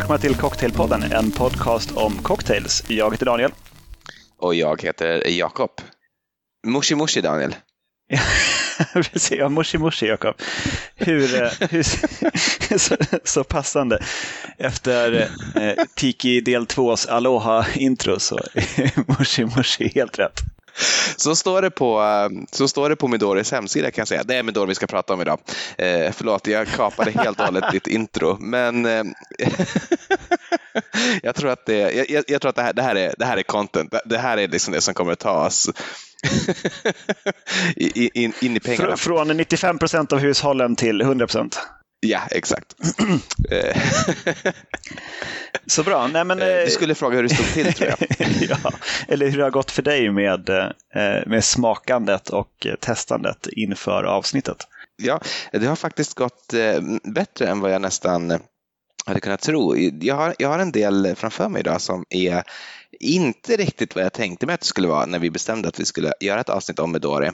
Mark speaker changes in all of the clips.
Speaker 1: Välkomna till Cocktailpodden, en podcast om cocktails. Jag heter Daniel.
Speaker 2: Och jag heter Jakob. Mushi mushi Daniel.
Speaker 1: Precis, ja, mushi mushi Jakob. Hur, eh, hur så, så, passande. Efter eh, Tiki del 2s Aloha-intro så är mushi mushi helt rätt.
Speaker 2: Så står, det på, eh, så står det på Midoris hemsida kan jag säga. Det är Midori vi ska prata om idag. Eh, förlåt, jag kapade helt och hållet ditt intro. Men eh, jag tror att, det, jag, jag, tror att det, här, det, här är, det här är content. Det här är liksom det som kommer att ta oss in, in, i pengarna.
Speaker 1: Från 95 procent av hushållen till 100 procent.
Speaker 2: Ja, exakt.
Speaker 1: Så bra. Nej, men,
Speaker 2: du eh, skulle fråga hur det stod till tror jag.
Speaker 1: ja, eller hur det har gått för dig med, eh, med smakandet och testandet inför avsnittet.
Speaker 2: Ja, det har faktiskt gått eh, bättre än vad jag nästan hade kunnat tro. Jag har, jag har en del framför mig idag som är inte riktigt vad jag tänkte mig att det skulle vara när vi bestämde att vi skulle göra ett avsnitt om Medori.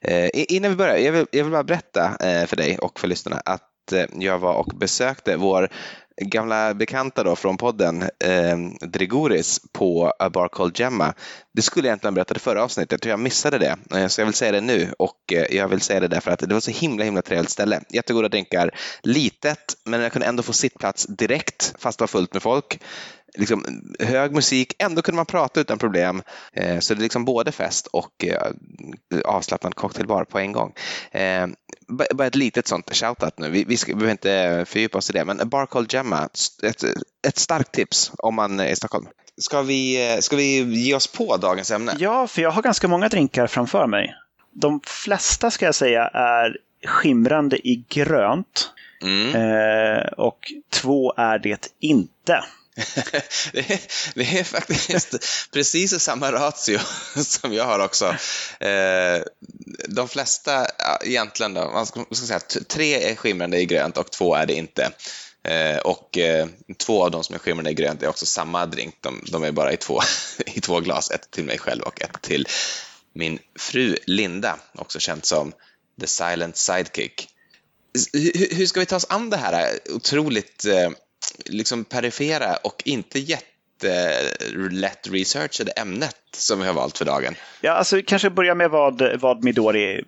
Speaker 2: Eh, innan vi börjar, jag vill, jag vill bara berätta eh, för dig och för lyssnarna att Eh, jag var och besökte vår gamla bekanta då från podden, eh, Drigoris på A Bar Called Gemma. Det skulle jag egentligen berätta i förra avsnittet, jag tror jag missade det. Eh, så jag vill säga det nu och eh, jag vill säga det därför att det var så himla himla trevligt ställe. Jättegoda drinkar, litet men jag kunde ändå få sittplats direkt fast det var fullt med folk liksom, hög musik, ändå kunde man prata utan problem. Eh, så det är liksom både fest och eh, avslappnad cocktailbar på en gång. Eh, bara ett litet sånt shoutout nu, vi, vi, ska, vi behöver inte fördjupa oss i det, men Bar Called Gemma, ett, ett starkt tips om man är i Stockholm. Ska vi, ska vi ge oss på dagens ämne?
Speaker 1: Ja, för jag har ganska många drinkar framför mig. De flesta ska jag säga är skimrande i grönt. Mm. Eh, och två är det inte.
Speaker 2: det, är, det, är, faktiskt precis samma ratio som jag har också. Eh, de flesta, egentligen då, man ska, ska säga tre är skimrande i grönt och två är det inte. Eh, och eh, två av de som är skimrande i grönt är också samma drink. De, de är bara i två, i två glas, ett till mig själv och ett till min fru Linda, också känd som The Silent Sidekick. Hur ska vi ta oss an det här otroligt eh, liksom perifera och inte jättelätt researchade ämnet som vi har valt för dagen.
Speaker 1: Ja, alltså kanske börja med vad, vad Midori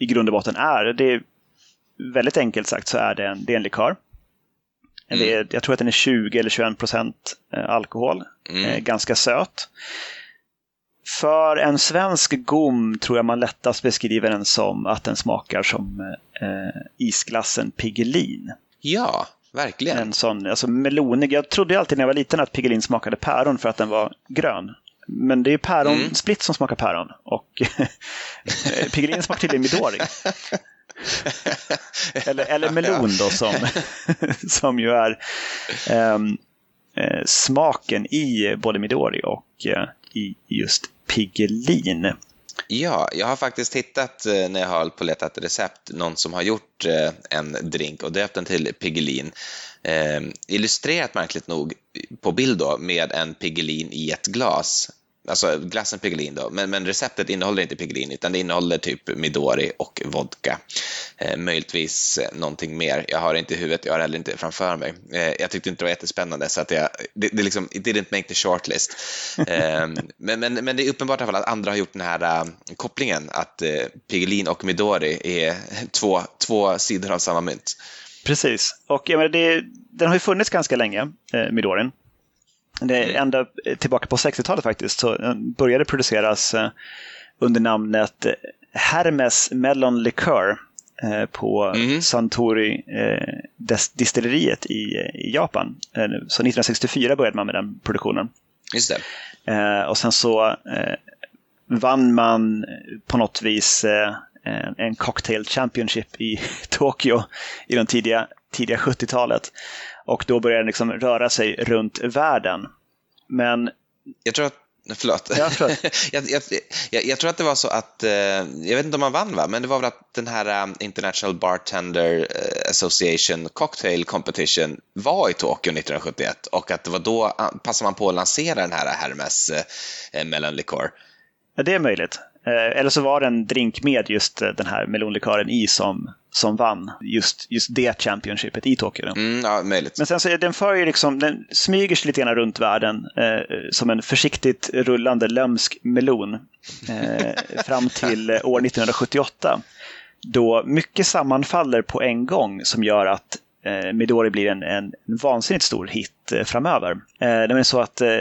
Speaker 1: i grund och botten är. Det är väldigt enkelt sagt så är det en, det är en likör. Mm. Det är, jag tror att den är 20 eller 21 procent eh, alkohol. Mm. Eh, ganska söt. För en svensk gom tror jag man lättast beskriver den som att den smakar som eh, isglassen Piggelin.
Speaker 2: Ja, Verkligen.
Speaker 1: En sån, alltså melonig. Jag trodde alltid när jag var liten att Piggelin smakade päron för att den var grön. Men det är päronsplitt mm. som smakar päron. Och Piggelin smakar tydligen Midori. eller, eller melon då som, som ju är um, eh, smaken i både Midori och uh, i just Piggelin.
Speaker 2: Ja, jag har faktiskt hittat eh, när jag har på letat recept någon som har gjort eh, en drink och döpt den till Piggelin. Eh, illustrerat märkligt nog på bild då med en Piggelin i ett glas alltså glassen Piggelin då, men, men, receptet innehåller inte Piggelin utan det innehåller typ Midori och vodka. Eh, möjligtvis eh, någonting mer. Jag har det inte i huvudet, jag har heller inte framför mig. Eh, jag tyckte inte det var jättespännande så att jag, det, det liksom, it didn't make the shortlist. eh, men, men, men, det är uppenbart i alla fall att andra har gjort den här äh, kopplingen att eh, Piggelin och Midori är två, två sidor av samma mynt.
Speaker 1: Precis, och jag menar, det, den har ju funnits ganska länge, eh, Midorin. Det är ända tillbaka på 60-talet faktiskt, så den började produceras eh, under namnet Hermes Melon Liqueur eh, på mm. Suntory eh, distilleriet i, i Japan. Så 1964 började man med den produktionen.
Speaker 2: Just det.
Speaker 1: Och sen så vann man på något vis en cocktail championship i Tokyo i de tidiga, tidiga 70-talet. Och då började den liksom röra sig runt världen. Men...
Speaker 2: Jag tror att Förlåt.
Speaker 1: Ja, förlåt.
Speaker 2: jag, jag, jag, jag, tror att det var så att, eh, jag vet inte om man vann va, men det var väl att den här um, International Bartender eh, Association Cocktail Competition var i Tokyo 1971 och att det var då uh, passade man på att lansera den här Hermes eh, Melon Liqueur.
Speaker 1: Ja, det är möjligt. Eh, eller så var det en drink med just eh, den här melonlikören i som, som vann just, just det Championshipet i Tokyo.
Speaker 2: Mm, ja, möjligt.
Speaker 1: Men sen så den för liksom, den smyger sig lite grann runt världen eh, som en försiktigt rullande lömsk melon eh, fram till år 1978. Då mycket sammanfaller på en gång som gör att eh, Midori blir en, en vansinnigt stor hit eh, framöver. Eh, det är så att eh,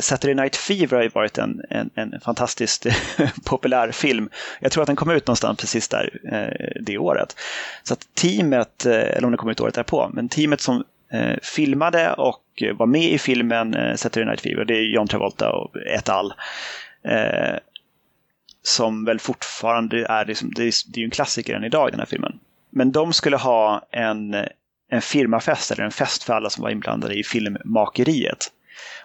Speaker 1: Saturday Night Fever har ju varit en, en, en fantastiskt populär film. Jag tror att den kom ut någonstans precis där eh, det året. Så att teamet, eh, eller om den kom ut året därpå, men teamet som eh, filmade och var med i filmen eh, Saturday Night Fever, det är John Travolta och et al. Eh, som väl fortfarande är, liksom, det är, det är ju en klassiker än idag den här filmen. Men de skulle ha en eh, firmafest eller en fest för alla som var inblandade i filmmakeriet.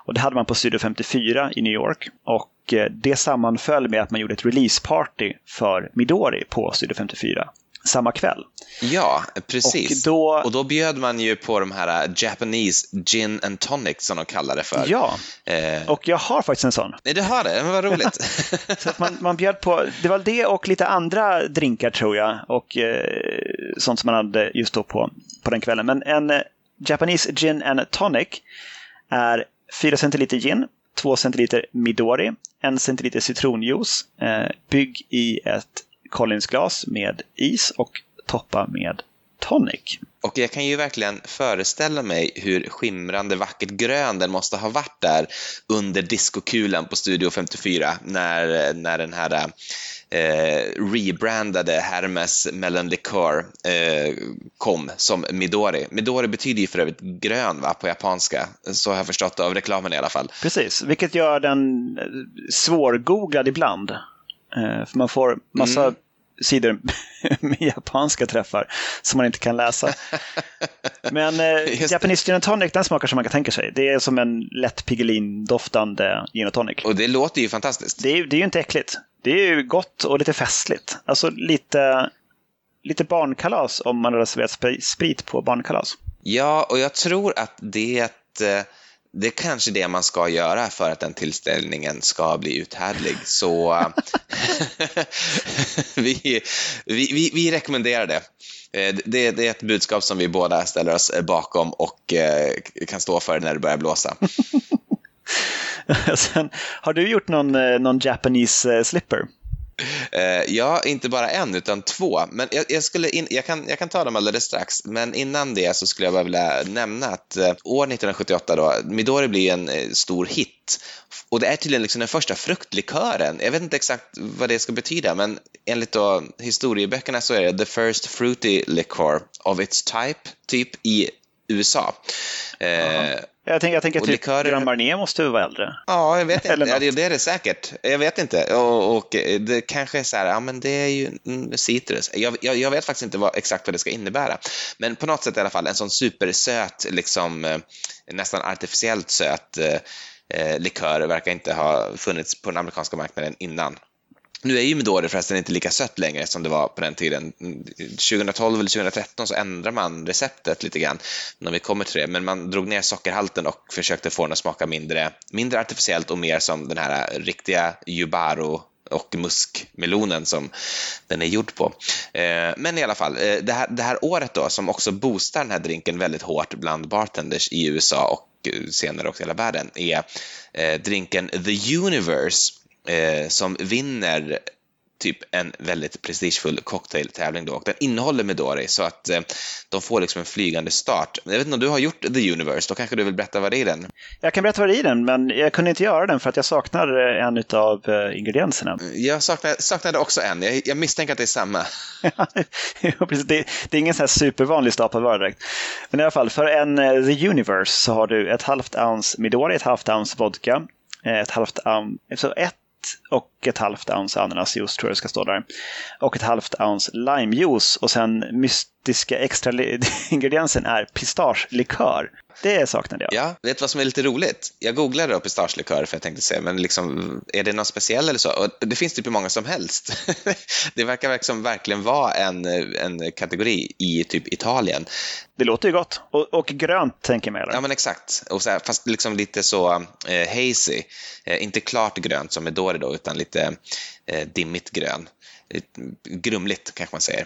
Speaker 1: Och det hade man på Studio 54 i New York. Och eh, det sammanföll med att man gjorde ett releaseparty för Midori på Studio 54 samma kväll.
Speaker 2: Ja, precis. Och då, och då bjöd man ju på de här äh, Japanese gin and tonic som de kallar det för.
Speaker 1: Ja, eh. och jag har faktiskt en sån.
Speaker 2: Nej, du har det? Men vad roligt.
Speaker 1: så att man, man bjöd på, det var det och lite andra drinkar tror jag och eh, sånt som man hade just då på, på den kvällen. Men en eh, Japanese gin and tonic är 4 centiliter gin, 2 centiliter Midori, 1 centiliter citronjuice, eh, bygg i ett Collinsglas med is och toppa med tonic.
Speaker 2: Och jag kan ju verkligen föreställa mig hur skimrande vackert grön den måste ha varit där under diskokulan på Studio 54 när, när den här eh, rebrandade Hermes Melon Liqueur eh, kom som Midori. Midori betyder ju för övrigt grön va, på japanska, så har jag förstått av reklamen i alla fall.
Speaker 1: Precis, vilket gör den svårgooglad ibland. Eh, för man får massa mm sidor med japanska träffar som man inte kan läsa. Men eh, Japanese gin tonic, den smakar som man kan tänka sig. Det är som en lätt Piggelin-doftande gin and tonic.
Speaker 2: Och det låter ju fantastiskt.
Speaker 1: Det är, det är ju inte äckligt. Det är ju gott och lite festligt. Alltså lite, lite barnkalas om man har reserverat sprit på barnkalas.
Speaker 2: Ja, och jag tror att det eh, det är kanske det man ska göra för att den tillställningen ska bli uthärdlig. Så eh, vi, vi, vi, rekommenderar det. Eh, det. Det är ett budskap som vi båda ställer oss bakom och eh, kan stå för när det börjar blåsa.
Speaker 1: Sen, har du gjort någon, någon Japanese slipper?
Speaker 2: Uh, ja, inte bara en, utan två. Men jag, jag skulle in, jag, kan, jag kan ta dem alldeles strax, men innan det så skulle jag bara vilja nämna att uh, år 1978 då, Midori blir en uh, stor hit. Och det är tydligen liksom den första fruktlikören. Jag vet inte exakt vad det ska betyda, men enligt då historieböckerna så är det the first fruity liquor of its type, typ i USA.
Speaker 1: Jag tänker, jag tänker att typ likörer... Grand Marnier måste vara äldre.
Speaker 2: Ja, jag vet inte. ja, det, det är det säkert. Jag vet inte. Och, och, det kanske är så här, ja men det är ju citrus. Jag, jag, jag, vet faktiskt inte vad, exakt vad det ska innebära. Men på något sätt i alla fall en sån supersöt, liksom eh, nästan artificiellt söt eh, eh, likör verkar inte ha funnits på den amerikanska marknaden innan. Nu är ju Midori förresten inte lika sött längre som det var på den tiden. 2012 eller 2013 så ändrade man receptet lite grann när vi kommer till det, men man drog ner sockerhalten och försökte få den att smaka mindre, mindre artificiellt och mer som den här riktiga Yubaro och muskmelonen som den är gjord på. Eh, men i alla fall, eh, det här, det här året då som också boostar den här drinken väldigt hårt bland bartenders i USA och senare också i hela världen är eh, drinken The Universe eh, som vinner typ en väldigt prestigefull cocktailtävling då och den innehåller Midori så att eh, de får liksom en flygande start. Jag vet inte om du har gjort The Universe, då kanske du vill berätta vad det är i den?
Speaker 1: Jag kan berätta vad det är i den, men jag kunde inte göra den för att jag saknar en av eh, ingredienserna.
Speaker 2: Jag saknade, saknade också en, jag, jag misstänker att det är samma.
Speaker 1: Det, det, är ingen sån här supervanlig stapel direkt. Men i alla fall, för en uh, The Universe så har du ett halvt ounce Midori, ett halvt ounce vodka, ett halvt ounce, så ett och ett halvt ounce ananasjuice tror jag det ska stå där. Och ett halvt ounce limejuice och sen mystiska extra ingrediensen är pistagelikör. Det saknade jag.
Speaker 2: Ja, vet du vad som är lite roligt? Jag googlade då pistagelikör för jag tänkte se, men liksom, är det något speciell eller så? Och det finns typ hur många som helst. det verkar liksom verkligen vara en, en kategori i typ Italien.
Speaker 1: Det låter ju gott. Och, och grönt tänker jag mig.
Speaker 2: Ja, men exakt. Och så här, fast liksom lite så eh, hazy. Eh, inte klart grönt som Midori då, utan lite lite eh, dimmigt grön. Grumligt kanske man säger.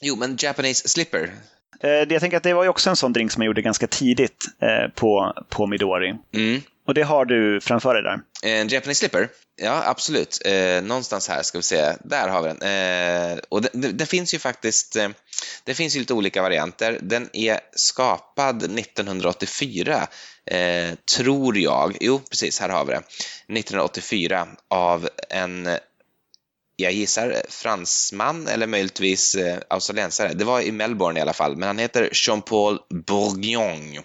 Speaker 2: Jo, men Japanese Slipper.
Speaker 1: Eh, jag tänker att det var ju också en sån drink som jag gjorde ganska tidigt eh, på, på Midori.
Speaker 2: Mm.
Speaker 1: Och det har du framför dig där.
Speaker 2: En Japanese Slipper? Ja, absolut. Eh, någonstans här ska vi se. Där har vi den. Eh, och det, det, det, finns ju faktiskt eh, det finns ju lite olika varianter. Den är skapad 1984, eh, tror jag. Jo, precis, här har vi det. 1984 av en jag gissar eh, fransman eller möjligtvis eh, australiensare. Det var i Melbourne i alla fall, men han heter Jean-Paul Bourguignon.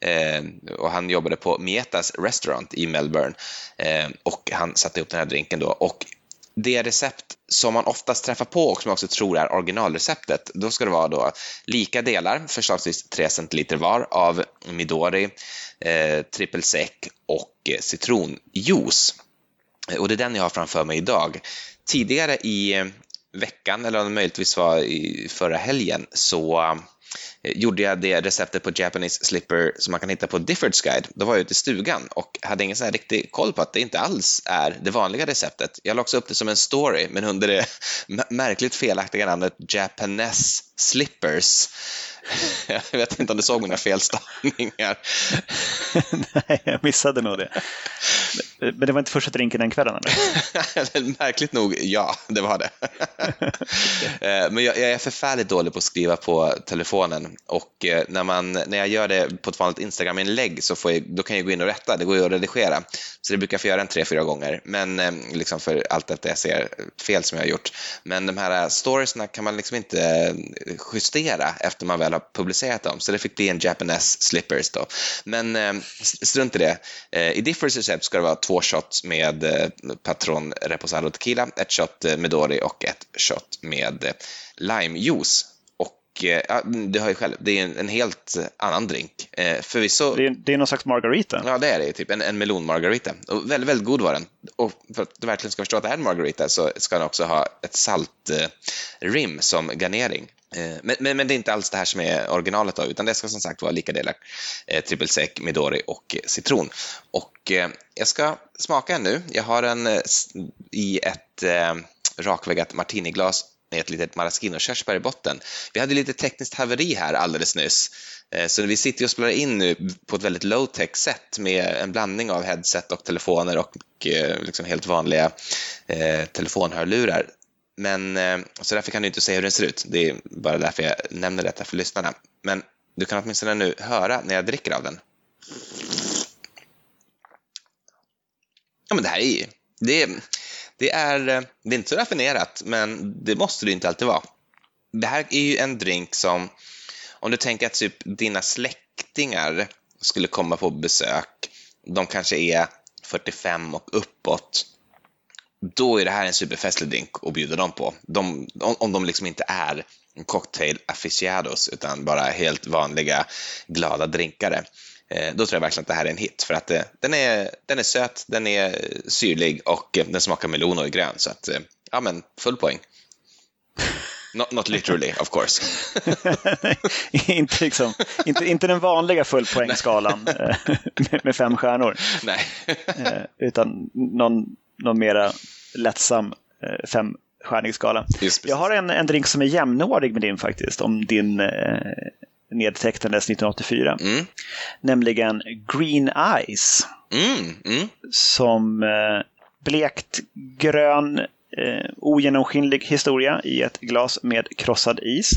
Speaker 2: Eh, och han jobbade på Mietas restaurant i Melbourne eh, och han satte ihop den här drinken då. Och det recept som man oftast träffar på och som jag också tror är originalreceptet, då ska det vara då lika delar, förslagsvis 3 centiliter var, av Midori, eh, trippelsec och citronjuice. Och det är den jag har framför mig idag. Tidigare i eh, veckan, eller om det möjligtvis var i förra helgen, så eh, gjorde jag det receptet på Japanese slipper som man kan hitta på Diffords guide. Då var jag ute i stugan och hade ingen sån här riktig koll på att det inte alls är det vanliga receptet. Jag la också upp det som en story, men under det märkligt felaktiga namnet Japanese slippers. Jag vet inte om du såg mina felstavningar.
Speaker 1: Nej, jag missade nog det. Men det var inte första drinken den kvällen?
Speaker 2: Eller? Märkligt nog, ja, det var det. Eh, men jag, är förfärligt dålig på att skriva på telefonen och eh, när, man, när jag gör det på ett vanligt Instagram-inlägg så får jag, då kan jag gå in och rätta, det går ju att redigera. Så det brukar jag få göra en tre, fyra gånger, men eh, liksom för allt detta jag ser fel som jag har gjort. Men de här storiesna kan man liksom inte justera efter man väl har publicerat dem, så det fick bli en Japanese slippers då. Men strunt i det. I Differs recept ska det vara två shots med eh, Patron Reposado Tequila, ett shot eh, Medori och ett shot med eh, limejuice. Och ja, du hör ju själv, det är en, en helt annan drink. Eh, förvisso...
Speaker 1: Det är, det är någon slags margarita.
Speaker 2: Ja, det är det. Typ en, en melonmargarita. Och väldigt, väldigt god var den. Och för att du verkligen ska förstå att det är en margarita så ska den också ha ett saltrim eh, som garnering. Eh, men, men, men, det är inte alls det här som är originalet då, utan det ska som sagt vara lika delar eh, trippelsec, Midori och citron. Och eh, jag ska smaka en nu. Jag har den eh, i ett eh, rakväggat martiniglas med ett litet maraschino-körsbär i botten. Vi hade lite tekniskt haveri här alldeles nyss, eh, så vi sitter och spelar in nu på ett väldigt low-tech sätt med en blandning av headset och telefoner och eh, liksom helt vanliga eh, telefonhörlurar. Men, eh, så därför kan du inte säga hur den ser ut. Det är bara därför jag nämner detta för lyssnarna. Men du kan åtminstone nu höra när jag dricker av den. Ja, men det här är det, det är, eh, det är inte så raffinerat, men det måste det inte alltid vara. Det här är ju en drink som, om du tänker att typ dina släktingar skulle komma på besök, de kanske är 45 och uppåt, då är det här en superfestlig drink att bjuda dem på. De, om, om de liksom inte är cocktail aficionados utan bara helt vanliga glada drinkare. Eh, då tror jag verkligen att det här är en hit för att eh, den, är, den är söt, den är syrlig och eh, den smakar melon och är grön. Så att, ja men full poäng. Not, not literally, of course.
Speaker 1: inte, liksom, inte, inte den vanliga fullpoängskalan eh, med, med fem stjärnor.
Speaker 2: Nej.
Speaker 1: Utan någon någon mera lättsam eh, femstjärnig skala. Jag har en, en drink som är jämnårig med din faktiskt, om din eh, nedtecknades 1984. Mm. Nämligen Green Eyes.
Speaker 2: Mm, mm.
Speaker 1: Som eh, blekt grön eh, ogenomskinlig historia i ett glas med krossad is.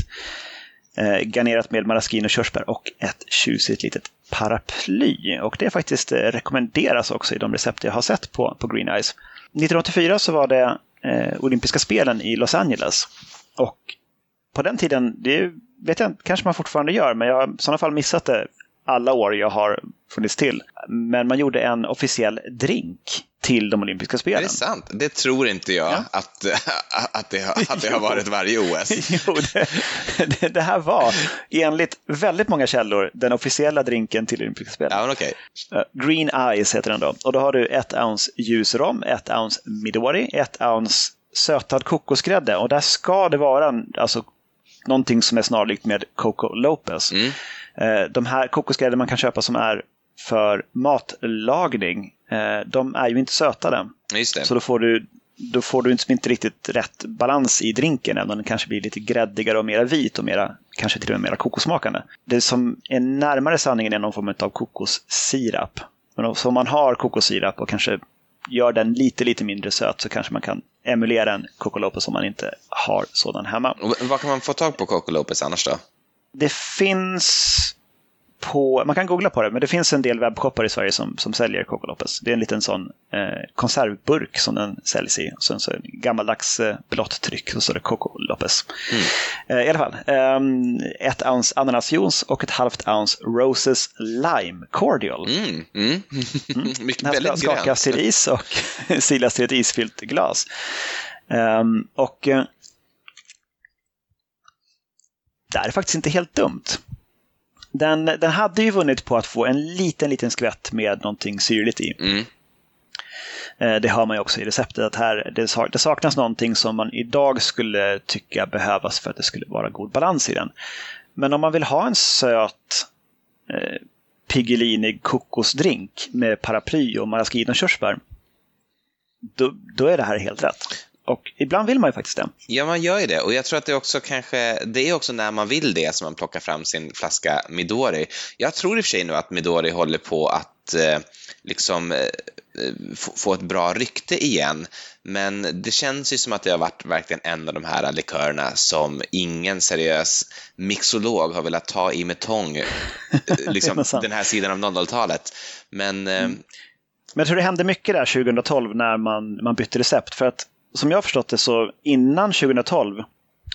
Speaker 1: Eh, garnerat med maraschino, körsbär och ett tjusigt litet paraply. Och det faktiskt eh, rekommenderas också i de recept jag har sett på, på Green Eyes. 1984 så var det eh, olympiska spelen i Los Angeles. Och på den tiden, det vet jag kanske man fortfarande gör, men jag har i sådana fall missat det alla år jag har funnits till. Men man gjorde en officiell drink till de olympiska spelen. Är
Speaker 2: det sant? Det tror inte jag ja. att, att, det har, att det har varit varje OS.
Speaker 1: jo, det, det, här var enligt väldigt många källor den officiella drinken till olympiska spelen.
Speaker 2: Ja, okay.
Speaker 1: Uh, Green Eyes heter den då. Och då har du ett ounce ljusrom, ett ounce Midori, ett ounce sötad kokosgrädde. Och där ska det vara alltså, någonting som är snarlikt med Coco Lopez. Mm. Uh, de här kokosgrädden man kan köpa som är för matlagning, eh, de är ju inte sötade. Så då får du då får du inte, inte riktigt rätt balans i drinken, även om den kanske blir lite gräddigare och mera vit och mera, kanske till och med mera kokossmakande. Det som är närmare sanningen är någon form av kokossirap. Men om man har kokossirap och kanske gör den lite, lite mindre söt så kanske man kan emulera en Coco Lopez om man inte har sådan hemma.
Speaker 2: Och Var kan man få tag på Coco Lopez annars då?
Speaker 1: Det finns på, man kan googla på det, men det finns en del webbshoppar i Sverige som, som säljer Coco Lopez. Det är en liten sån eh, konservburk som den säljs i. Och sen så en gammaldags eh, blått tryck, så är det Coco Lopez.
Speaker 2: Mm.
Speaker 1: Eh, I alla fall, eh, ett ounce ananasjuice och ett halvt ounce Roses Lime Cordial.
Speaker 2: Mm. Mm. Mycket,
Speaker 1: Den här ska skakas till is och silas till ett isfyllt glas. Ehm, och eh, det är faktiskt inte helt dumt. Den, den hade ju vunnit på att få en liten, liten skvätt med någonting syrligt i.
Speaker 2: Mm.
Speaker 1: Eh, Det hör man ju också i receptet att här, det, sak- det saknas någonting som man idag skulle tycka behövas för att det skulle vara god balans i den. Men om man vill ha en söt eh, Piggelini kokosdrink med paraply och maraschino-körsbär, då, då är det här helt rätt. Och ibland vill man ju faktiskt det.
Speaker 2: Ja, man gör ju det. Och jag tror att det också kanske, det är också när man vill det som man plockar fram sin flaska Midori. Jag tror i och för sig nu att Midori håller på att eh, liksom eh, få, ett bra rykte igen. Men det känns ju som att det har varit verkligen en av de här likörerna som ingen seriös mixolog har velat ta i med tång, eh, liksom den här sidan av 00-talet. Men eh,
Speaker 1: Men jag tror det hände mycket där 2012 när man, man bytte recept. För att som jag har förstått det så innan 2012,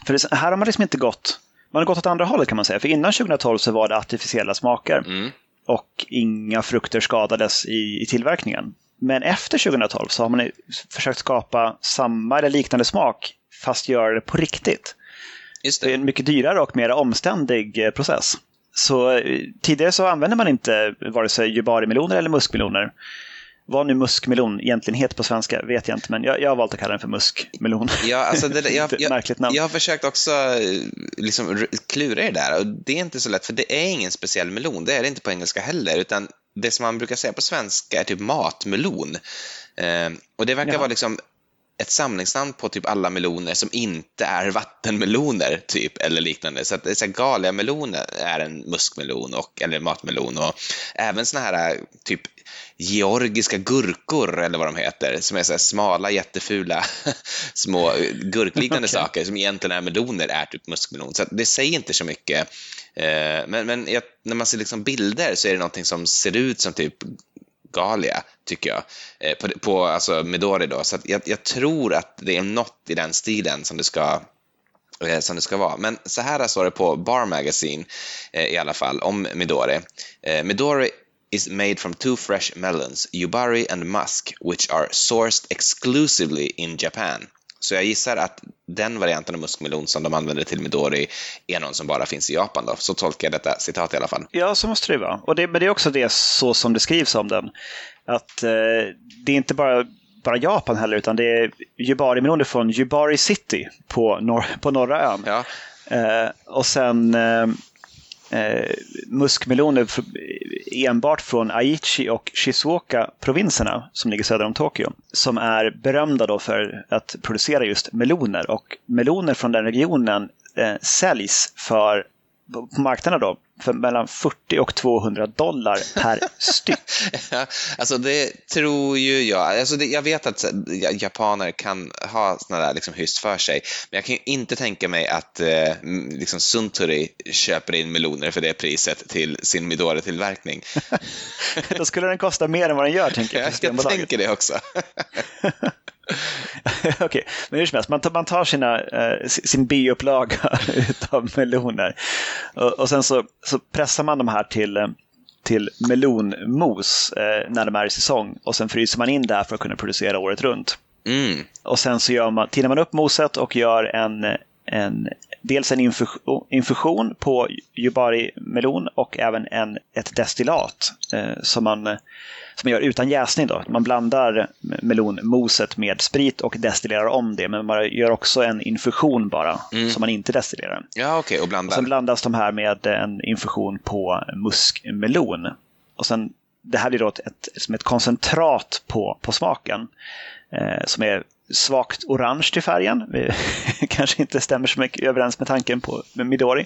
Speaker 1: för det, här har man liksom inte gått, man har gått åt andra hållet kan man säga. För innan 2012 så var det artificiella smaker
Speaker 2: mm,
Speaker 1: och inga frukter skadades i, i tillverkningen. Men efter 2012 så har man försökt skapa samma eller liknande smak fast göra det på riktigt.
Speaker 2: just
Speaker 1: Det är
Speaker 2: det.
Speaker 1: en mycket dyrare och mer omständig eh, process. Så eh, tidigare så använde man inte vare sig jubarimeloner eller muskmeloner. Vad nu muskmelon egentligen heter på svenska vet jag inte, men jag, jag har valt att kalla den för muskmelon.
Speaker 2: Ja, alltså det, jag, jag,
Speaker 1: märkligt namn.
Speaker 2: jag har försökt också eh, liksom, klura det där och det är inte så lätt för det är ingen speciell melon, det är det inte på engelska heller, utan det som man brukar säga på svenska är typ matmelon. Eh, och det verkar
Speaker 1: Jaha.
Speaker 2: vara liksom ett samlingsnamn på typ alla meloner som inte är vattenmeloner, typ, eller liknande. Så att det är så här, Galia-melon är en muskmelon, och, eller matmelon, och även såna här typ georgiska gurkor, eller vad de heter, som är så här smala, jättefula, små gurkliknande
Speaker 1: Okej.
Speaker 2: saker som egentligen är meloner, är typ muskmelon. Så det säger inte så mycket. Eh, Men, men jag, när man ser liksom bilder så är det någonting som ser ut som typ Galia, tycker jag, eh, på, på alltså Midori då. Så att jag, jag tror att det är något i den stilen som det ska eh, som det ska vara. Men så här står det på Bar Magazine eh, i alla fall om Midori. Eh, Midori is made from two fresh melons, Yubari and Musk, which are sourced exclusively in Japan. Så jag gissar att den varianten av muskmelon som de använder till Midori är någon som bara finns i Japan. Då. Så tolkar jag detta citat i alla fall.
Speaker 1: Ja, så måste det vara. Och det, men det är också det så som det skrivs om den. Att eh, det är inte bara, bara Japan heller, utan det är Jubari-meloner från Jubari City på, norr, på norra ön.
Speaker 2: Ja,
Speaker 1: Eh, och sen eh, eh, muskmeloner enbart från Aichi och Shizuoka-provinserna som ligger söder om Tokyo. Som är berömda då för att producera just meloner. Och meloner från den regionen eh, säljs för på marknaden då, för mellan 40 och 200 dollar per styck.
Speaker 2: Ja, alltså det tror ju jag. Alltså det, jag vet att japaner kan ha såna där liksom hyst för sig, men jag kan ju inte tänka mig att eh, liksom Suntory köper in meloner för det priset till sin Midori-tillverkning.
Speaker 1: Då skulle den kosta mer än vad den gör, tänker jag.
Speaker 2: Jag, tänker det också.
Speaker 1: Okej, men hur som helst, man tar, man tar sina, eh, sin B-upplaga av meloner och, och sen så, så pressar man de här till, eh, till melonmos eh, när de är i säsong och sen fryser man in det här för att kunna producera året runt.
Speaker 2: Mm.
Speaker 1: Och sen så gör man, tinar man upp moset och gör en, en, dels en infusion, på Yubari-melon och även en, ett destillat eh, som, man, som man gör utan jäsning. Då. Man blandar melonmoset med sprit och destillerar om det, men man gör också en infusion bara,
Speaker 2: Mm.
Speaker 1: som man inte destillerar.
Speaker 2: Ja, okej, och
Speaker 1: Och
Speaker 2: blandar.
Speaker 1: sen blandas de här med en infusion på muskmelon. Och sen det här blir då ett, ett, som ett koncentrat på, på smaken. Eh, som är svagt orange till färgen. kanske inte stämmer så mycket överens med tanken på Midori.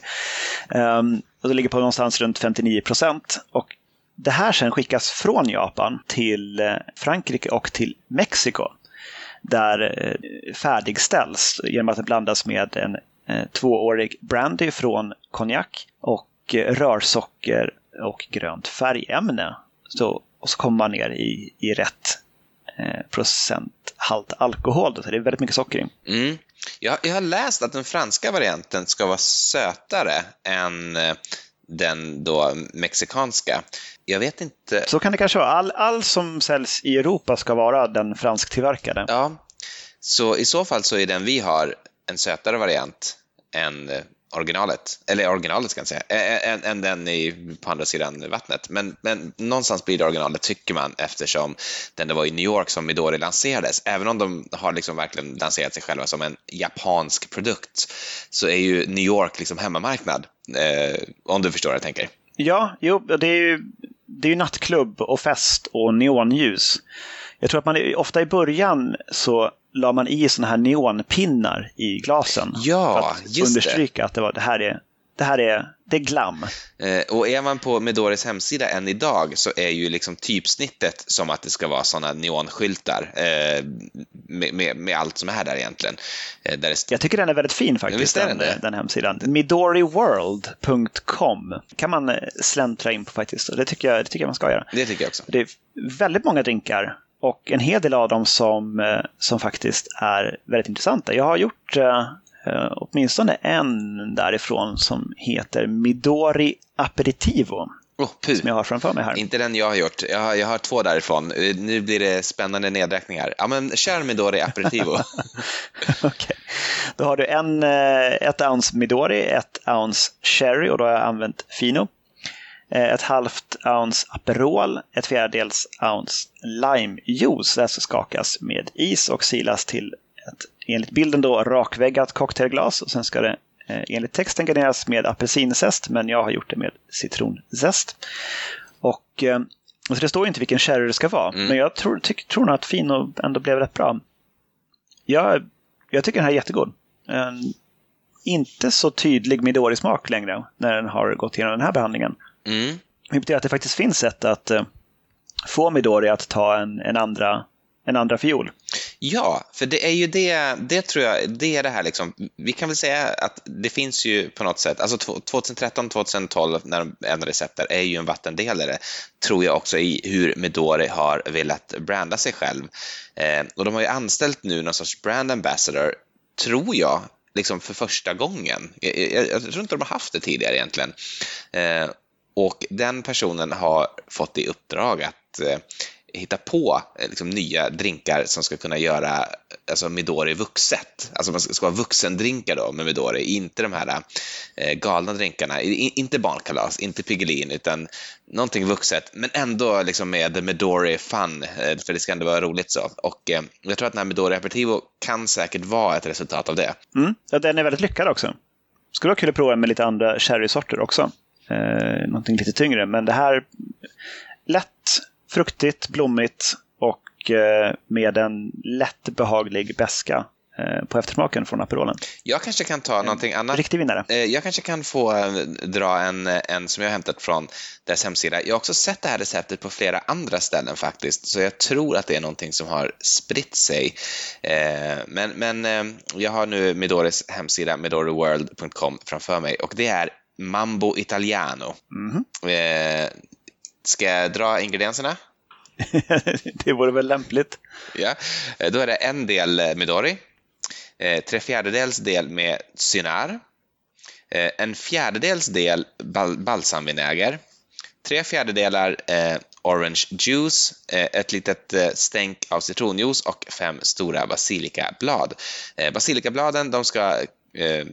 Speaker 1: Um, och det ligger på någonstans runt 59 procent. Och det här sen skickas från Japan till eh, Frankrike och till Mexiko. Där eh, färdigställs genom att det blandas med en eh, tvåårig brandy från konjak och rörsocker och grönt färgämne. Så, och så kommer man ner i, i rätt procenthalt alkohol. Så det är väldigt mycket socker i.
Speaker 2: Mm. Jag, jag har läst att den franska varianten ska vara sötare än den då mexikanska. Jag vet inte.
Speaker 1: Så kan det kanske vara. All, all som säljs i Europa ska vara den fransktillverkade.
Speaker 2: Ja, så i så fall så är den vi har en sötare variant än eh, originalet. Eller originalet ska jag säga, än, än den i, på andra sidan vattnet. Men, men någonstans blir det originalet tycker man eftersom den det var i New York som Midori lanserades. Även om de har liksom verkligen lanserat sig själva som en japansk produkt så är ju New York liksom hemmamarknad. Eh, om du förstår vad jag tänker.
Speaker 1: Ja, jo, det är ju, det är ju nattklubb och fest och neonljus. Jag tror att man ofta i början så la man i sådana här neonpinnar i glasen.
Speaker 2: Ja,
Speaker 1: för att understryka
Speaker 2: det.
Speaker 1: att det, var, det här är det här är, det är glam.
Speaker 2: Eh, och är man på Medoris hemsida än idag så är ju liksom typsnittet som att det ska vara sådana neonskyltar eh, med, med, med, allt som är där egentligen.
Speaker 1: Eh, där det... Jag tycker den är väldigt fin faktiskt, den, den, den hemsidan. Midoriworld.com kan man eh, släntra in på faktiskt. Det tycker, jag, det tycker jag man ska göra.
Speaker 2: Det tycker jag också.
Speaker 1: Det är väldigt många drinkar och en hel del av dem som, eh, som faktiskt är väldigt intressanta. Jag har gjort Uh, åtminstone en därifrån som heter Midori Aperitivo.
Speaker 2: Oh,
Speaker 1: som jag har framför mig här.
Speaker 2: Inte den jag har gjort. Jag har, jag har två därifrån. Eh, nu blir det spännande nedräkningar. Ja, men kör Midori Aperitivo.
Speaker 1: okay. Då har du en, eh, ett ounce Midori, ett ounce Cherry och då har jag använt Fino. Ett halvt ounce Aperol, ett fjärdedels ounce limejuice. Det ska skakas med is och silas till ett enligt bilden då rakväggat cocktailglas och sen ska det eh, enligt texten garneras med apelsinzest men jag har gjort det med citronzest. Och eh, alltså det står inte vilken sherry det ska vara, mm. men jag tror, tyck, tror nog att Fino ändå blev rätt bra. Jag, jag tycker den här är jättegod. En inte så tydlig Midori-smak längre när den har gått igenom den här behandlingen. Mm. Det betyder att det faktiskt finns sätt att uh, få Midori att ta en, en andra en andra fiol.
Speaker 2: Ja, för det är ju det, det tror jag, det är det här liksom, vi kan väl säga att det finns ju på något sätt, alltså 2013-2012 när de ändrade recepter är ju en vattendelare, tror jag också i hur Medori har velat branda sig själv. Eh, och de har ju anställt nu någon sorts brand ambassador, tror jag, liksom för första gången. Jag, jag, jag tror inte de har haft det tidigare egentligen. Eh, och den personen har fått i uppdrag att eh, hitta på eh, liksom, nya drinkar som ska kunna göra alltså, Midori vuxet. Alltså man ska vara vuxendrinkar då med Midori, inte de här eh, galna drinkarna. I, inte barnkalas, inte Piggelin, utan någonting vuxet, men ändå liksom med Midori fun, eh, för det ska ändå vara roligt så. Och eh, jag tror att den här Midori Aperitivo kan säkert vara ett resultat av det.
Speaker 1: Mm. Ja, den är väldigt lyckad också. Skulle vara kul att prova med lite andra sherrysorter också. Eh, någonting lite tyngre, men det här lätt fruktigt, blommigt och eh, med en lätt behaglig beska eh, på eftersmaken från Aperolen.
Speaker 2: Jag kanske kan ta någonting annat.
Speaker 1: Riktig vinnare.
Speaker 2: Eh, jag kanske kan få dra en, en som jag har hämtat från deras hemsida. Jag har också sett det här receptet på flera andra ställen faktiskt, så jag tror att det är någonting som har spritt sig. Men, men jag har nu Midoris hemsida, midoriworld.com framför mig och det är Mambo Italiano. Mm -hmm. Ska jag dra ingredienserna?
Speaker 1: det vore väl lämpligt.
Speaker 2: Ja, då är det en del eh, Midori, eh, tre fjärdedels del med cynar, eh, en fjärdedels del bal balsamvinäger, tre fjärdedelar eh, orange juice, eh, ett litet eh, stänk av citronjuice och fem stora basilikablad. Basilikabladen de ska eh,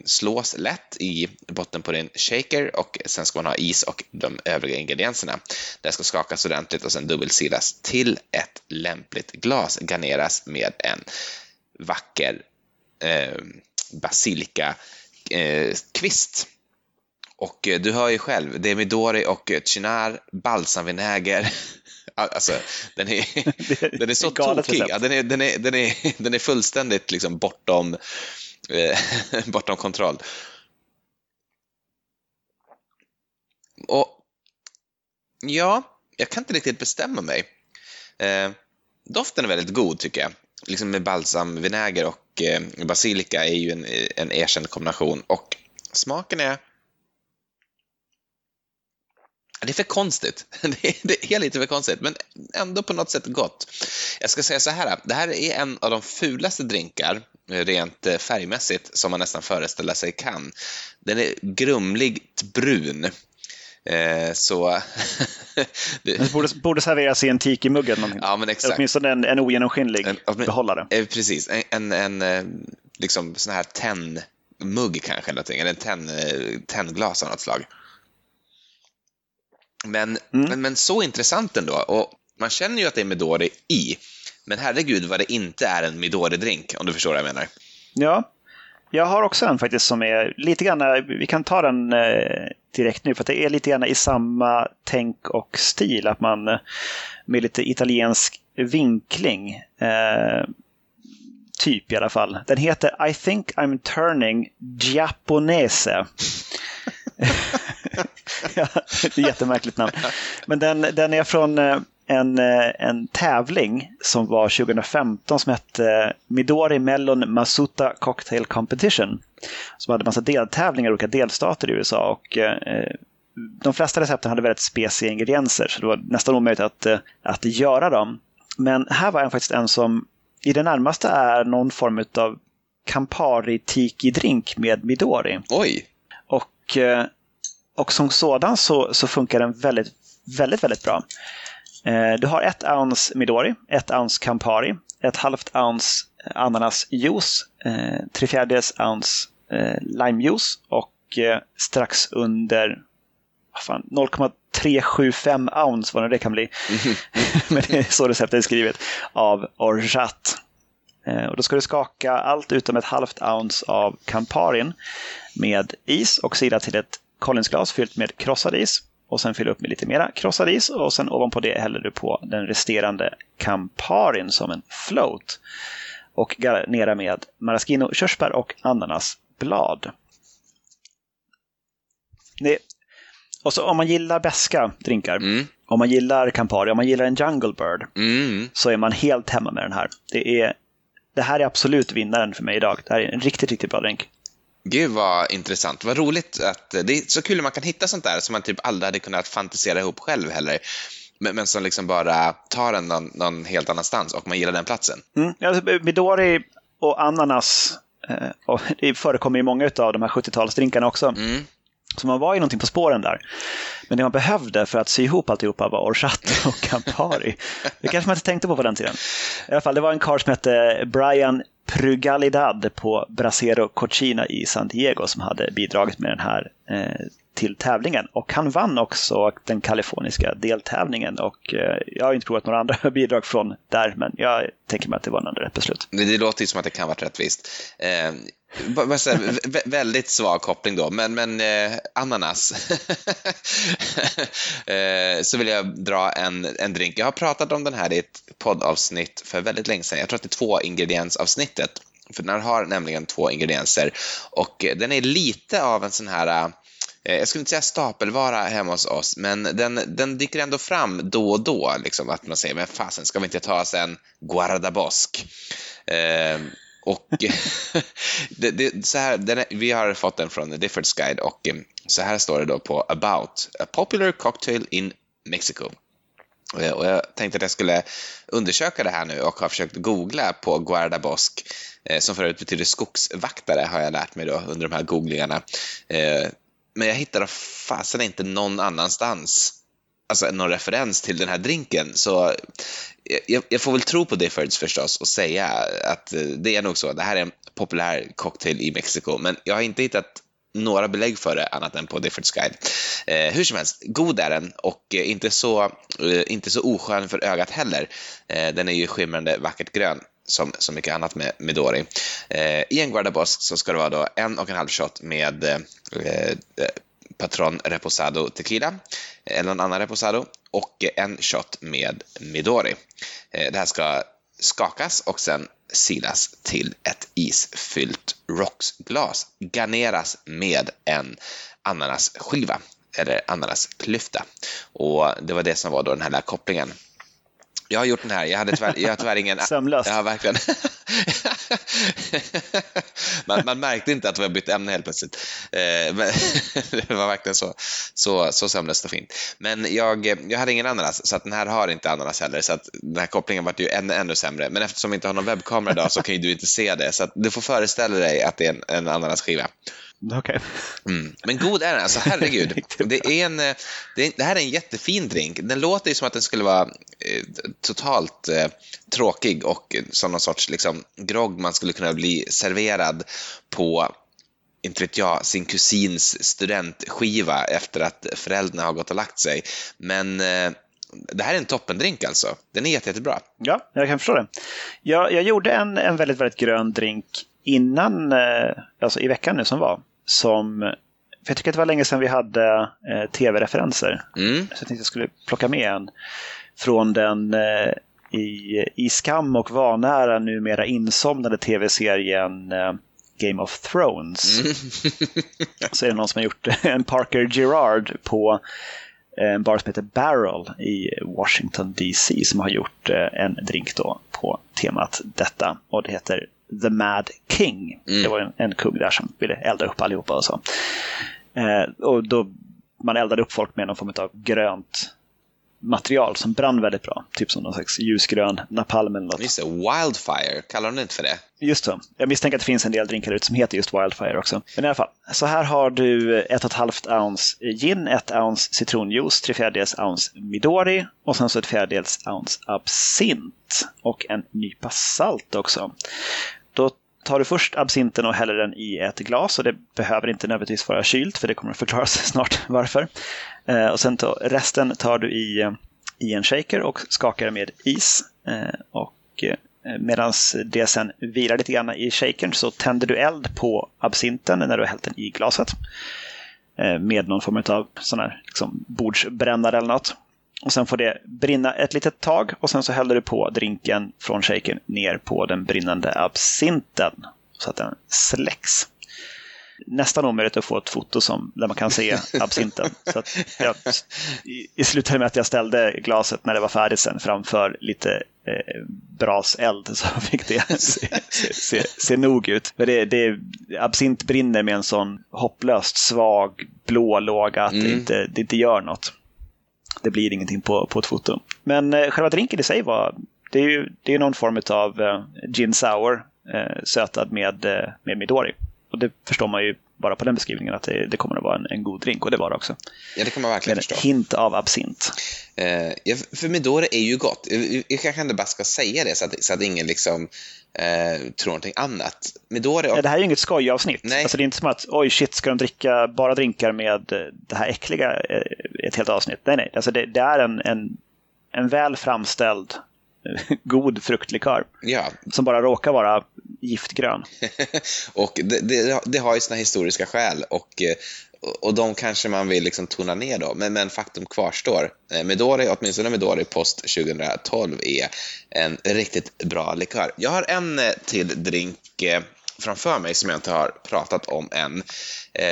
Speaker 2: slås lätt i botten på din shaker och sen ska man ha is och de övriga ingredienserna. Det ska skakas ordentligt och sen dubbelsilas till ett lämpligt glas. Garneras med en vacker eh, basilikakvist. Eh, Och eh, du hör ju själv, det är Midori och Chinar, balsamvinäger. Alltså, den är, den är så tokig. Ja, den, är, den, är, den, är, den är fullständigt liksom bortom, eh, Eh, bortom kontroll. Och ja, jag kan inte riktigt bestämma mig. Eh, doften är väldigt god tycker jag. Liksom med balsamvinäger och eh, basilika är ju en, en erkänd kombination. Och smaken är det är för konstigt. Det är lite för konstigt, men ändå på något sätt gott. Jag ska säga så här, det här är en av de fulaste drinkar, rent eh, färgmässigt, som man nästan föreställer sig kan. Den är grumligt brun. Eh, så...
Speaker 1: det borde, borde serveras i en tiki-mugg.
Speaker 2: Ja, men exakt.
Speaker 1: Åtminstone en, en ogenomskinlig en, behållare.
Speaker 2: Eh, precis, en, en, en liksom sån här tennmugg kanske, eller, eller en tenn, tennglas av något slag. Men, mm. men, men, så intressant ändå. Och man känner ju att det är Midori i. Men herregud vad det inte är en Midori-drink, om du förstår vad jag menar.
Speaker 1: Ja, jag har också en faktiskt som är lite grann, vi kan ta den eh, direkt nu, för det är lite grann i samma tänk och stil. Att man eh, med lite italiensk vinkling, eh, typ i alla fall. Den heter I think I'm turning Giapponese. ja, det är jättemärkligt namn. Men den, den är från eh, en, eh, en tävling som var 2015 som hette eh, Midori Mellon Masuta Cocktail Competition. Som hade massa deltävlingar i olika delstater i USA. Och, eh, de flesta recepten hade väldigt speciella ingredienser så det var nästan omöjligt att, att göra dem. Men här var en faktiskt en som i det närmaste är någon form av Campari Tiki-drink med Midori.
Speaker 2: Oj!
Speaker 1: Och och som sådan så, så funkar den väldigt, väldigt, väldigt bra. Eh, du har ett ounce Midori, ett ounce Campari, ett halvt ounce ananasjuice, eh, tre fjärdedels ounce eh, limejuice och eh, strax under 0,375 ounce, vad det kan bli. Mm. Men det är så receptet är skrivet, av orgeat. Eh, och då ska du skaka allt utom ett halvt ounce av Camparin med is och sida till ett Collinsglas fyllt med krossad is och sen fylla upp med lite mera krossad is och sen ovanpå det häller du på den resterande Camparin som en float. Och garnera med maraschino, körsbär och ananasblad. Det, och så om man gillar beska drinkar, mm. om man gillar Campari, om man gillar en Jungle Bird, mm. så är man helt hemma med den här. Det, är, det här är absolut vinnaren för mig idag. Det här är en riktigt, riktigt bra drink.
Speaker 2: Gud vad intressant. Vad roligt att det är så kul att man kan hitta sånt där som man typ aldrig hade kunnat fantisera ihop själv heller. Men, men som liksom bara tar en någon, någon helt annanstans och man gillar den platsen.
Speaker 1: Mm. Alltså, Midori och ananas eh, och det förekommer i många av de här 70-talsdrinkarna också. Mm. Så man var ju någonting på spåren där. Men det man behövde för att sy ihop alltihopa var orchat och Campari. det kanske man inte tänkte på på den tiden. I alla fall, det var en karl som hette Brian Prugalidad på Brasero Cochina i San Diego som hade bidragit med den här eh, till tävlingen. Och han vann också den kaliforniska deltävlingen och eh, jag har inte provat några andra bidrag från där men jag tänker mig att det var en rätt beslut.
Speaker 2: Det, låter ju som att det kan vara rättvist. Eh, väldigt svag koppling då, men, men eh, ananas. eh, så vill jag dra en, en drink. Jag har pratat om den här i ett poddavsnitt för väldigt länge sedan. Jag tror att det är två ingrediensavsnittet. För den har nämligen två ingredienser och eh, den är lite av en sån här eh, Eh, jag skulle inte säga stapelvara hemma hos oss, men den, den dyker ändå fram då och då. Liksom, att man säger, men fasen, ska vi inte ta oss en guardabosk? Eh, och det, det, så här, den är, vi har fått den från The Difference Guide och eh, så här står det då på About, a popular cocktail in Mexico. Eh, och jag tänkte att jag skulle undersöka det här nu och har försökt googla på guardabosk, eh, som förut betyder skogsvaktare har jag lärt mig då under de här googlingarna. Men jag hittade fasen inte någon annanstans alltså, någon referens till den här drinken. Så jag, jag, får väl tro på Diffords förstås och säga att eh, det är nog så. Det här är en populär cocktail i Mexiko, men jag har inte hittat några belägg för det annat än på Diffords guide. Eh, hur som helst, god är den och eh, inte, så, eh, inte så oskön för ögat heller. Eh, den är ju skimrande vackert grön som så mycket annat med Midori. Eh, I en guardabosk så ska det vara då en och en halv shot med eh, eh Patron Reposado Tequila, eh, eller någon annan Reposado, och en shot med Midori. Eh, det här ska skakas och sen silas till ett isfyllt rocksglas. Garneras med en ananasskiva eller ananasklyfta. Och det var det som var då den här kopplingen. Jag har gjort den här, jag hade tyvärr, jag har tyvärr ingen...
Speaker 1: Sömlöst.
Speaker 2: Ja, verkligen. man, man, märkte inte att vi har bytt ämne helt plötsligt. Eh, det var verkligen så, så, så sömlöst och fint. Men jag, jag hade ingen ananas, så att den här har inte ananas heller, så att den här kopplingen var ju ännu, ännu sämre. Men eftersom vi inte har någon webbkamera idag så kan ju du inte se det, så att du får föreställa dig att det är en, en ananasskiva.
Speaker 1: Okay.
Speaker 2: Mm. Men god är den, alltså herregud. det, är en, det, är, det, här är en jättefin drink. Den låter ju som att den skulle vara eh, totalt eh, tråkig och som någon sorts liksom, grogg man skulle kunna bli serverad på inte vet jag, sin kusins studentskiva efter att föräldrarna har gått och lagt sig. Men eh, det här är en toppendrink alltså. Den är jätte, jättebra.
Speaker 1: Ja, jag kan förstå det. Jag, jag gjorde en, en väldigt, väldigt grön drink innan, eh, alltså i veckan nu som var. Som, för jag tycker att det var länge sedan vi hade eh, tv-referenser. Mm. Så jag tänkte att jag skulle plocka med en från den eh, i, i skam och vanära numera insomnade tv-serien eh, Game of Thrones. Mm. så är det någon som har gjort en Parker Gerard på eh, en bar som heter Barrel i Washington DC som har gjort eh, en drink då på temat detta. Och det heter The Mad King. Mm. Det var en, en kung där som ville elda upp allihopa och så. Eh, och då man eldade upp folk med någon form av grönt material som brann väldigt bra. Typ som någon slags ljusgrön napalm eller något.
Speaker 2: Just det, Wildfire, kallar de inte för det?
Speaker 1: Just så. Jag misstänker att det finns en del drinkar ut som heter just Wildfire också. Men i alla fall, så här har du ett och ett halvt ounce gin, ett ounce citronjuice, tre fjärdedels ounce Midori och sen så ett fjärdedels ounce absint och en nypa salt också. Tar du först absinten och häller den i ett glas och det behöver inte nödvändigtvis vara kylt för det kommer att förklaras snart varför. Eh, och sen tar, resten tar du i, eh, i en shaker och skakar med is. Eh, och eh, medan det sen vilar lite grann i shakern så tänder du eld på absinten när du har hällt den i glaset. Eh, med någon form av sån här liksom, bordsbrännare eller något. Och sen får det brinna ett litet tag och sen så häller du på drinken från shakern ner på den brinnande absinten så att den släcks. Nästan omöjligt att få ett foto som, där man kan se absinten. så jag, I slutade med att jag ställde glaset när det var färdigt sen framför lite eh, braseld så fick det se, se, se, se nog ut. För det, det, absint brinner med en sån hopplöst svag blå låga att mm. det, inte, det inte gör något det blir ingenting på, på ett foto. Men eh, själva drinken i sig var, det är ju det är någon form av eh, gin sour eh, sötad med, eh, med Midori. Och det förstår man ju bara på den beskrivningen att det, det kommer att vara en, en, god drink och det var det också.
Speaker 2: Ja, det kan man verkligen
Speaker 1: med
Speaker 2: förstå.
Speaker 1: Hint av absint.
Speaker 2: Eh, ja, för Midori är ju gott. Jag kanske inte bara ska säga det så att, så att ingen liksom eh, tror någonting annat. Midori...
Speaker 1: Ja, det här är ju inget skojavsnitt. Nej. Alltså, det är inte som att oj shit, ska de dricka bara drinkar med det här äckliga eh, ett helt avsnitt? Nej, nej. Alltså, det, det är en, en, en väl framställd god fruktlikör.
Speaker 2: Ja.
Speaker 1: Som bara råkar vara giftgrön.
Speaker 2: och det, det, det, har ju sina historiska skäl och, och de kanske man vill liksom tona ner då, men, men faktum kvarstår. Eh, Midori, åtminstone Midori Post 2012 är en riktigt bra likör. Jag har en eh, till drink eh, framför mig som jag inte har pratat om än.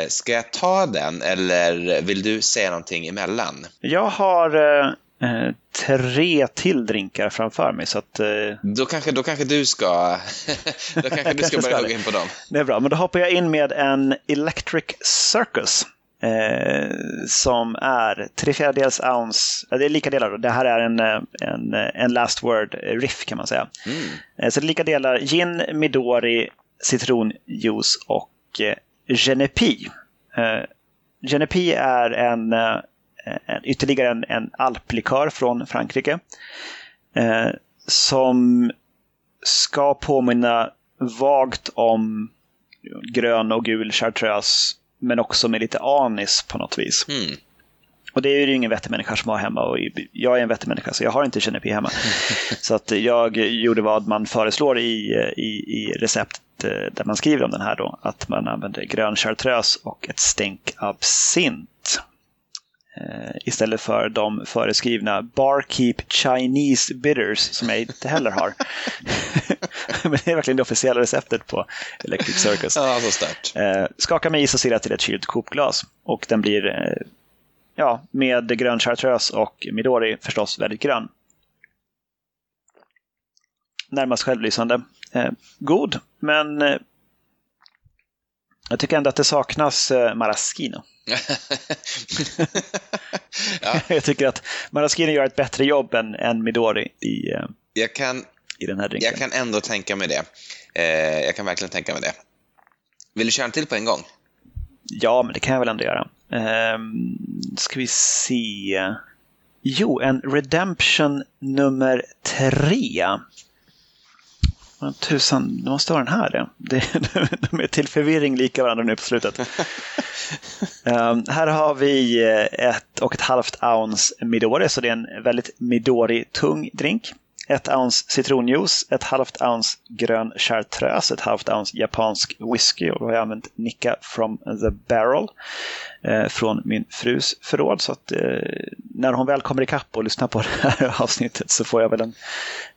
Speaker 2: Ska jag ta den eller vill du säga någonting emellan?
Speaker 1: Jag har Eh, tre till drinkar framför mig. Så att, eh...
Speaker 2: då, kanske, då kanske du ska, då kanske du ska börja hugga in på dem.
Speaker 1: Det är bra, men då hoppar jag in med en Electric Circus. Eh, som är tre fjärdedels ounce, det är lika delar då. Det här är en, eh, en, eh, en last word riff kan man säga. Mm. Så det är lika delar gin, midori, citronjuice och eh, genepi. Eh, genepi är en en, ytterligare en, en alplikör från Frankrike. Eh, som ska påminna vagt om grön och gul chartreuse men också med lite anis på något vis. Mm. Och det är ju ingen vettig människa som har hemma och jag är en vettig människa så jag har inte Genepi hemma. så att jag gjorde vad man föreslår i, i, i recept eh, där man skriver om den här då, att man använder grön chartreuse och ett stänk absint. Eh, istället för de föreskrivna Barkeep Chinese Bitters som jag inte heller har. Men det är verkligen det officiella receptet på Electric Circus.
Speaker 2: Ja, så stört.
Speaker 1: Eh, skaka med is och sirap till ett kylt kokglas. Och den blir, eh, ja, med grön chartreuse och Midori förstås väldigt grön. Närmast självlysande. God, men jag tycker ändå att det saknas maraschino. ja. Jag tycker att Maraschino gör ett bättre jobb än, än Midori i, eh,
Speaker 2: jag kan, i den här drinken. Jag kan ändå tänka mig det. Eh, jag kan verkligen tänka mig det. Vill du köra en till på en gång?
Speaker 1: Ja, men det kan jag väl ändå göra. Eh, ska vi se. Jo, en Redemption nummer tre. Tusan, det måste vara den här. Det. de är till förvirring lika varandra nu på slutet. um, här har vi eh, ett och ett halvt ounce Midori, så det är en väldigt Midori-tung drink ett ounce citronjuice, ett halvt ounce grön chartreuse, ett halvt ounce japansk whisky och då har jag använt Nicka from the barrel eh, från min frus förråd. Så att eh, när hon väl kommer ikapp och lyssnar på det här avsnittet så får jag väl en,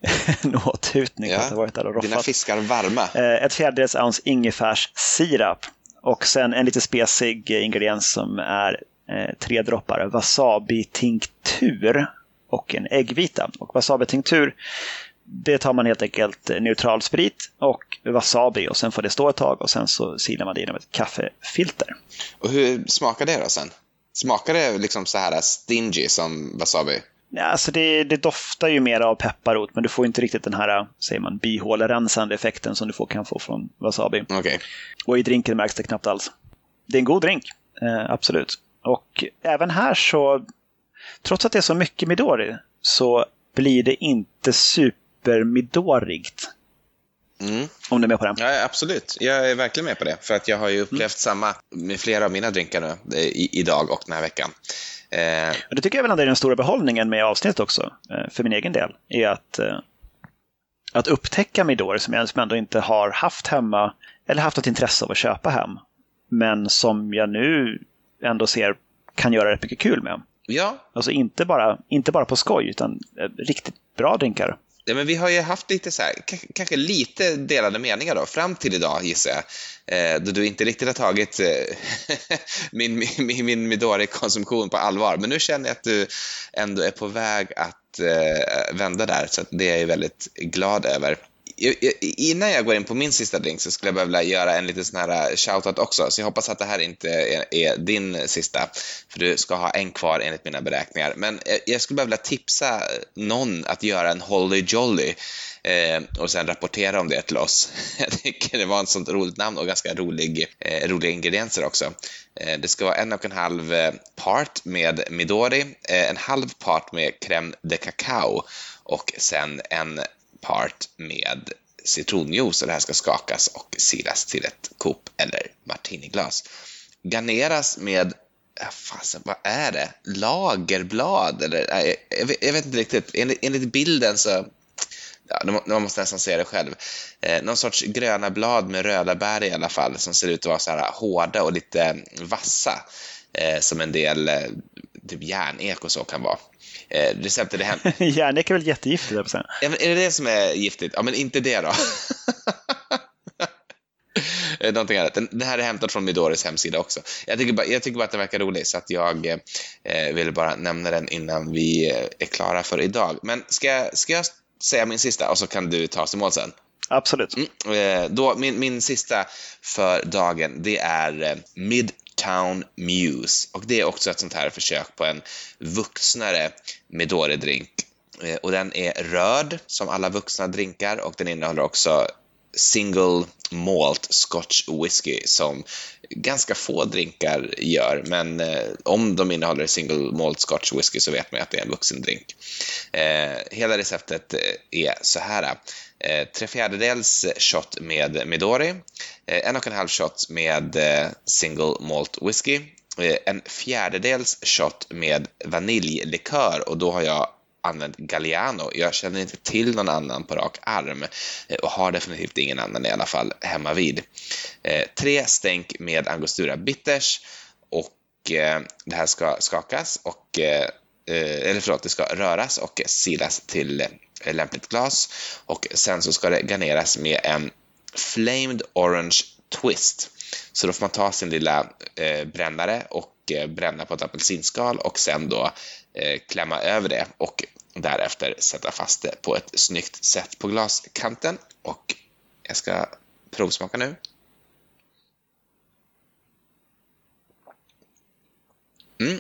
Speaker 1: en åthutning.
Speaker 2: Ja, varit där och dina fiskar varma.
Speaker 1: Eh, ett fjärdedels ounce ingefärssirap och sen en lite spesig ingrediens som är eh, tre droppar wasabi-tinktur och en äggvita. Och wasabi-tinktur, det tar man helt enkelt neutral sprit och wasabi och sen får det stå ett tag och sen så silar man det genom ett kaffefilter.
Speaker 2: Och hur smakar det då sen? Smakar det liksom så här stingy som wasabi?
Speaker 1: Ja, alltså det, det doftar ju mer av pepparrot, men du får inte riktigt den här säger man, bihålerensande effekten som du får, kan få från wasabi.
Speaker 2: Okay.
Speaker 1: Och i drinken märks det knappt alls. Det är en god drink, eh, absolut. Och även här så trots att det är så mycket Midori så blir det inte supermidorigt. Mm. Om du är med på det?
Speaker 2: Ja, absolut. Jag är verkligen med på det. För att jag har ju upplevt mm. samma med flera av mina drinkar nu, i, idag och den här veckan.
Speaker 1: Eh... Och det tycker jag väl är den stora behållningen med avsnittet också, eh, för min egen del. Är att, eh, att upptäcka Midori som jag ändå inte har haft hemma, eller haft ett intresse av att köpa hem. Men som jag nu ändå ser kan göra rätt mycket kul med.
Speaker 2: Ja.
Speaker 1: Alltså inte bara, inte bara på skoj, utan eh, riktigt bra drinkar.
Speaker 2: Ja, men vi har ju haft lite så här, kanske lite delade meningar då, fram till idag gissar jag. Eh, då du inte riktigt har tagit eh, min, min, min Midori-konsumtion på allvar. Men nu känner jag att du ändå är på väg att eh, vända där, så det är jag väldigt glad över innan jag går in på min sista drink så skulle jag behöva göra en liten sån här eh, shoutout också, så jag hoppas att det här inte är, är, din sista, för du ska ha en kvar enligt mina beräkningar. Men eh, jag skulle behöva tipsa någon att göra en Holly Jolly eh, och sen rapportera om det till oss. Jag tycker det var ett sånt roligt namn och ganska rolig, eh, roliga ingredienser också. Eh, det ska vara en och en halv eh, part med Midori, eh, en halv part med crème de cacao och sen en part med citronjuice och det här ska skakas och silas till ett Coop eller martiniglas. Garneras med fasen, vad är det? Lagerblad? Eller, jag, vet, jag vet inte riktigt. Enligt, enligt bilden så Ja, man måste nästan se det själv. Eh, någon sorts gröna blad med röda bär i alla fall, som ser ut att vara så här hårda och lite vassa, eh, som en del eh, typ järnek och så kan vara. Eh, receptet är hämtat...
Speaker 1: Järnek är väl jättegiftigt? Ja,
Speaker 2: men är det det som är giftigt? Ja, men inte det då. Eh, någonting annat. Den här är hämtad från Midoris hemsida också. Jag tycker bara, jag tycker bara att den verkar rolig så att jag eh, ville bara nämna den innan vi eh, är klara för idag. Men ska, jag, ska jag säga min sista och så kan du ta oss i mål sen?
Speaker 1: Absolut.
Speaker 2: Mm, eh, då, min, min sista för dagen, det är eh, Mid Town Muse. Och det är också ett sånt här försök på en vuxnare Midori-drink. Eh, och den är röd, som alla vuxna drinkar, och den innehåller också single malt scotch whisky som ganska få drinkar gör, men eh, om de innehåller single malt scotch whisky så vet man att det är en vuxendrink. Eh, hela receptet eh, är så här. Eh, tre fjärdedels shot med Midori, eh, en och en halv shot med eh, single malt whisky, eh, en fjärdedels shot med vaniljlikör och då har jag använt Galliano. Jag känner inte till någon annan på rak arm eh, och har definitivt ingen annan i alla fall hemma vid. Eh, tre stänk med Angostura Bitters och eh, det här ska skakas och eh, eh, eller förlåt, det ska röras och silas till lämpligt glas och sen så ska det garneras med en Flamed Orange Twist. Så då får man ta sin lilla brännare och bränna på ett apelsinskal och sen då Eh, Eh, klämma över det och därefter sätta fast det på ett snyggt sätt på glaskanten. Och jag ska provsmaka nu. Mm.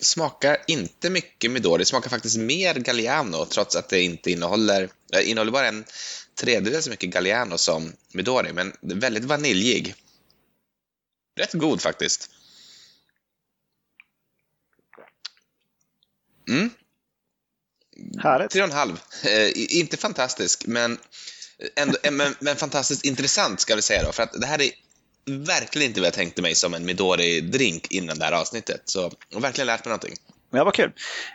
Speaker 2: Smakar inte mycket Midori, smakar faktiskt mer Galliano trots att det inte innehåller, Det innehåller bara en tredjedel så mycket Galliano som Midori, men väldigt vaniljig. Rätt god faktiskt. Mm.
Speaker 1: Härligt.
Speaker 2: Tre och en halv. Eh, inte fantastisk, men, ändå, eh, men, men, fantastiskt intressant ska vi säga då. För att det här är verkligen inte vad jag tänkte mig som en Midori-drink innan det här avsnittet. Så jag har verkligen lärt mig någonting.
Speaker 1: Ja, vad kul.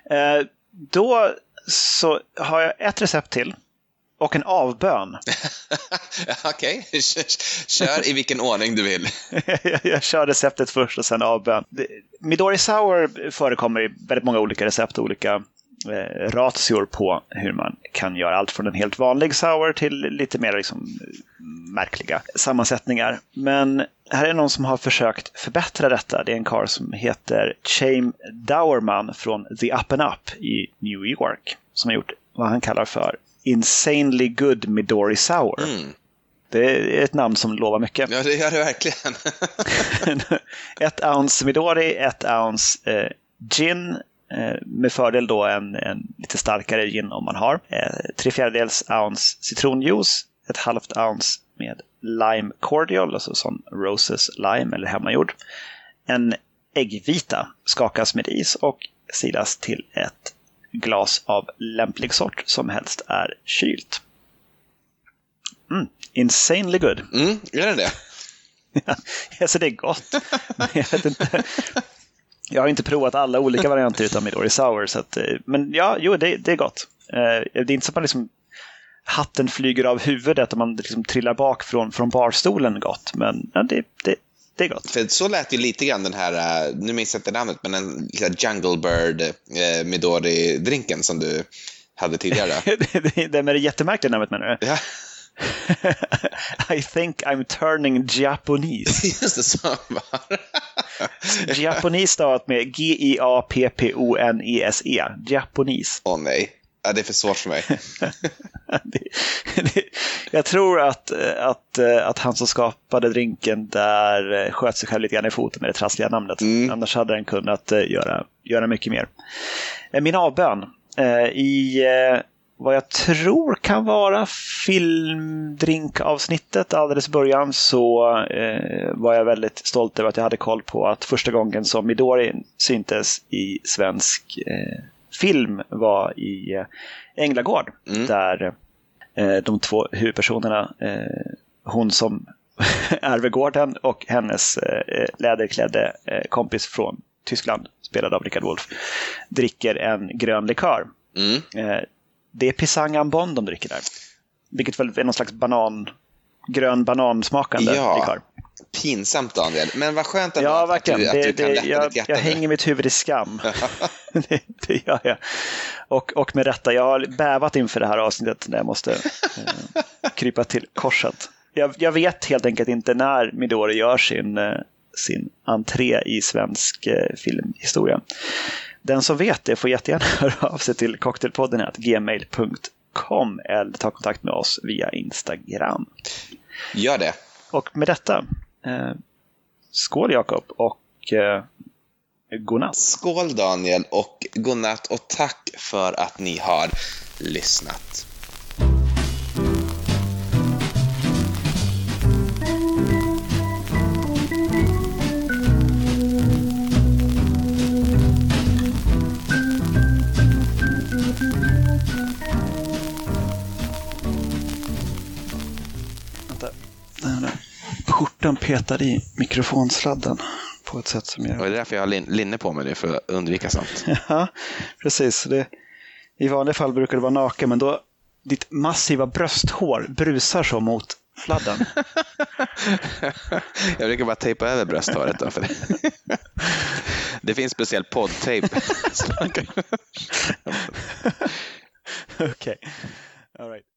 Speaker 1: Eh, då så har jag ett recept till och en avbön.
Speaker 2: Okej, okay. kör i vilken ordning du vill.
Speaker 1: jag kör receptet först och sen avbön. Midori Sour förekommer i väldigt många olika recept och olika eh, ratior på hur man kan göra allt från en helt vanlig sour till lite mer liksom, märkliga sammansättningar. Men här är någon som har försökt förbättra detta. Det är en karl som heter Chame Dowerman från The Up and Up i New York som har gjort vad han kallar för Insanely Good Midori Sour. Mm. Det är ett namn som lovar mycket.
Speaker 2: Ja, det gör det verkligen.
Speaker 1: ett ounce Midori, ett ounce eh, gin. Eh, med fördel då en, en, lite starkare gin om man har. Eh, tre fjärdedels ounce citronjuice. Ett halvt ounce med lime cordial, alltså som Roses lime eller hemmagjord. En äggvita skakas med is och silas till ett glas av lämplig sort som helst är kylt. Mm, insanely good.
Speaker 2: Mm, är det det?
Speaker 1: alltså det är gott. jag, vet inte. jag har inte provat alla olika varianter av Midori Sour. Så att, eh, men ja, jo, det, det är gott. Eh, det är inte så att man liksom hatten flyger av huvudet och man liksom trillar bak från, från barstolen gott. Men ja, det, det, det är gott.
Speaker 2: För så lät ju lite grann den här, eh, nu minns jag inte namnet, men en Jungle Bird eh, Midori-drinken som du hade tidigare.
Speaker 1: det med det jättemärkliga namnet menar du? Ja. I think I'm turning Japanese.
Speaker 2: Just det, så var
Speaker 1: Japanese stavat med G-I-A-P-P-O-N-E-S-E. -E. Japanese.
Speaker 2: Åh oh, nej. Ja, det är för svårt för mig.
Speaker 1: det, det, jag tror att, att, att han som skapade drinken där sköt sig själv lite grann i foten med det trassliga namnet. Mm. Annars hade den kunnat eh, göra, göra mycket mer. Eh, min avbön. Eh, I vad jag tror kan vara filmdrinkavsnittet alldeles i början så eh, var jag väldigt stolt över att jag hade koll på att första gången som Midori syntes i svensk eh, film var i eh, Änglagård. Mm. Där eh, de två huvudpersonerna, eh, hon som ärver gården och hennes läderklädde kompis från Tyskland, spelad av Richard Wolff, dricker en grön likör. Mm. Det är Pisang Ambon de dricker där. Vilket väl är någon slags banan, grön banansmakande ja. likör
Speaker 2: pinsamt Daniel, men vad skönt
Speaker 1: ändå ja, att, du, att du kan lätta jag, ditt hjärta Jag nu. hänger mitt huvud i skam. det, det, gör jag. Och, och med rätta, jag har bävat inför det här avsnittet när jag måste eh, krypa till korset. Jag, jag, vet helt enkelt inte när Midori gör sin, eh, sin entré i svensk eh, filmhistoria. Den som vet det får jättegärna höra av sig till cocktailpodden gmail.com eller ta kontakt med oss via Instagram.
Speaker 2: Gör det.
Speaker 1: Och med detta Eh, skål Jakob och eh, godnatt.
Speaker 2: Skål Daniel och godnatt och tack för att ni har lyssnat.
Speaker 1: Skjortan petad i mikrofonsladden. på ett sätt som gör...
Speaker 2: Och det är därför jag har lin linne på mig nu, för att undvika sånt.
Speaker 1: ja, precis. Det, I vanliga fall brukar det vara naken, men då ditt massiva brösthår brusar så mot fladden.
Speaker 2: jag brukar bara tejpa över brösthåret. Då för det. det finns speciell poddtejp.
Speaker 1: Okej. Okay. All right.